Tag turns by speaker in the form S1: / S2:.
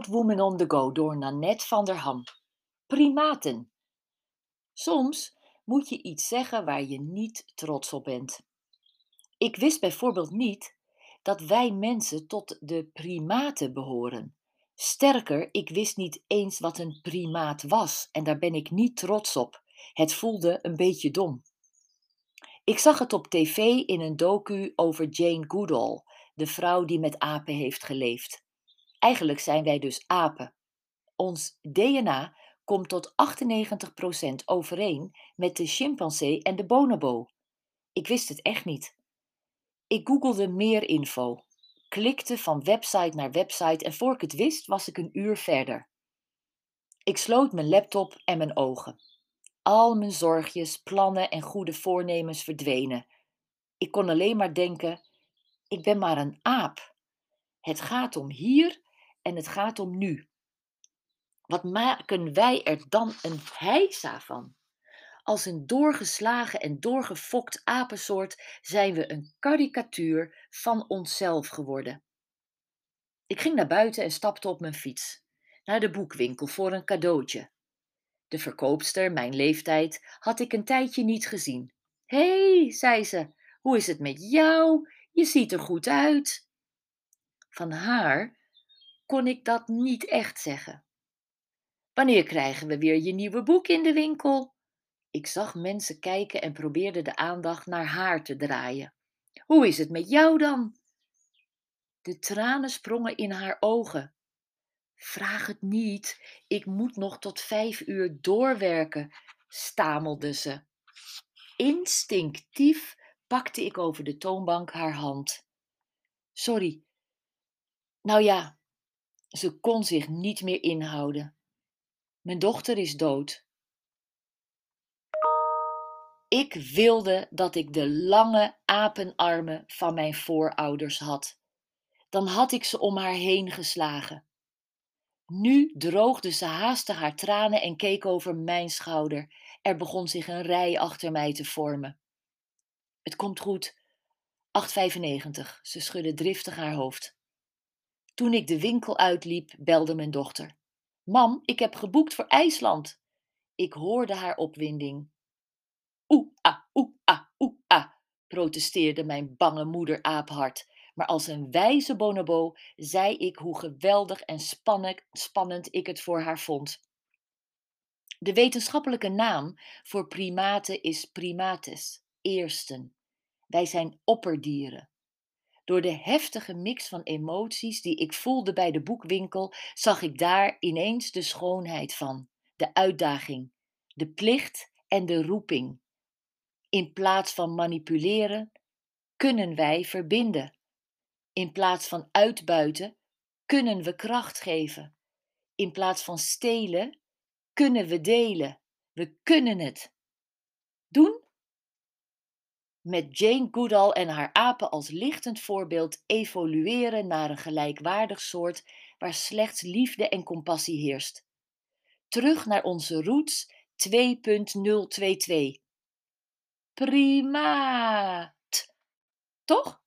S1: Proud Woman on the Go door Nanette van der Ham. Primaten. Soms moet je iets zeggen waar je niet trots op bent. Ik wist bijvoorbeeld niet dat wij mensen tot de primaten behoren. Sterker, ik wist niet eens wat een primaat was en daar ben ik niet trots op. Het voelde een beetje dom. Ik zag het op tv in een docu over Jane Goodall, de vrouw die met apen heeft geleefd. Eigenlijk zijn wij dus apen. Ons DNA komt tot 98% overeen met de chimpansee en de bonobo. Ik wist het echt niet. Ik googelde meer info, klikte van website naar website en voor ik het wist was ik een uur verder. Ik sloot mijn laptop en mijn ogen. Al mijn zorgjes, plannen en goede voornemens verdwenen. Ik kon alleen maar denken: ik ben maar een aap. Het gaat om hier en het gaat om nu. Wat maken wij er dan een heisa van? Als een doorgeslagen en doorgefokt apensoort zijn we een karikatuur van onszelf geworden. Ik ging naar buiten en stapte op mijn fiets, naar de boekwinkel voor een cadeautje. De verkoopster, mijn leeftijd, had ik een tijdje niet gezien. Hé, hey, zei ze, hoe is het met jou? Je ziet er goed uit. Van haar kon ik dat niet echt zeggen. Wanneer krijgen we weer je nieuwe boek in de winkel? Ik zag mensen kijken en probeerde de aandacht naar haar te draaien. Hoe is het met jou dan? De tranen sprongen in haar ogen. Vraag het niet, ik moet nog tot vijf uur doorwerken, stamelde ze. Instinctief pakte ik over de toonbank haar hand. Sorry. Nou ja, ze kon zich niet meer inhouden. Mijn dochter is dood. Ik wilde dat ik de lange apenarmen van mijn voorouders had. Dan had ik ze om haar heen geslagen. Nu droogde ze haastig haar tranen en keek over mijn schouder. Er begon zich een rij achter mij te vormen. Het komt goed. 8,95. Ze schudde driftig haar hoofd. Toen ik de winkel uitliep, belde mijn dochter. Mam, ik heb geboekt voor IJsland. Ik hoorde haar opwinding. Oeh, ah, oeh, ah, oeh, protesteerde mijn bange moeder aaphart. Maar als een wijze bonobo zei ik hoe geweldig en spannend ik het voor haar vond. De wetenschappelijke naam voor primaten is primates, eersten. Wij zijn opperdieren. Door de heftige mix van emoties die ik voelde bij de boekwinkel, zag ik daar ineens de schoonheid van, de uitdaging, de plicht en de roeping. In plaats van manipuleren, kunnen wij verbinden. In plaats van uitbuiten, kunnen we kracht geven. In plaats van stelen, kunnen we delen. We kunnen het. Doen? Met Jane Goodall en haar apen als lichtend voorbeeld evolueren naar een gelijkwaardig soort waar slechts liefde en compassie heerst. Terug naar onze roots 2.022. Primaat. Toch?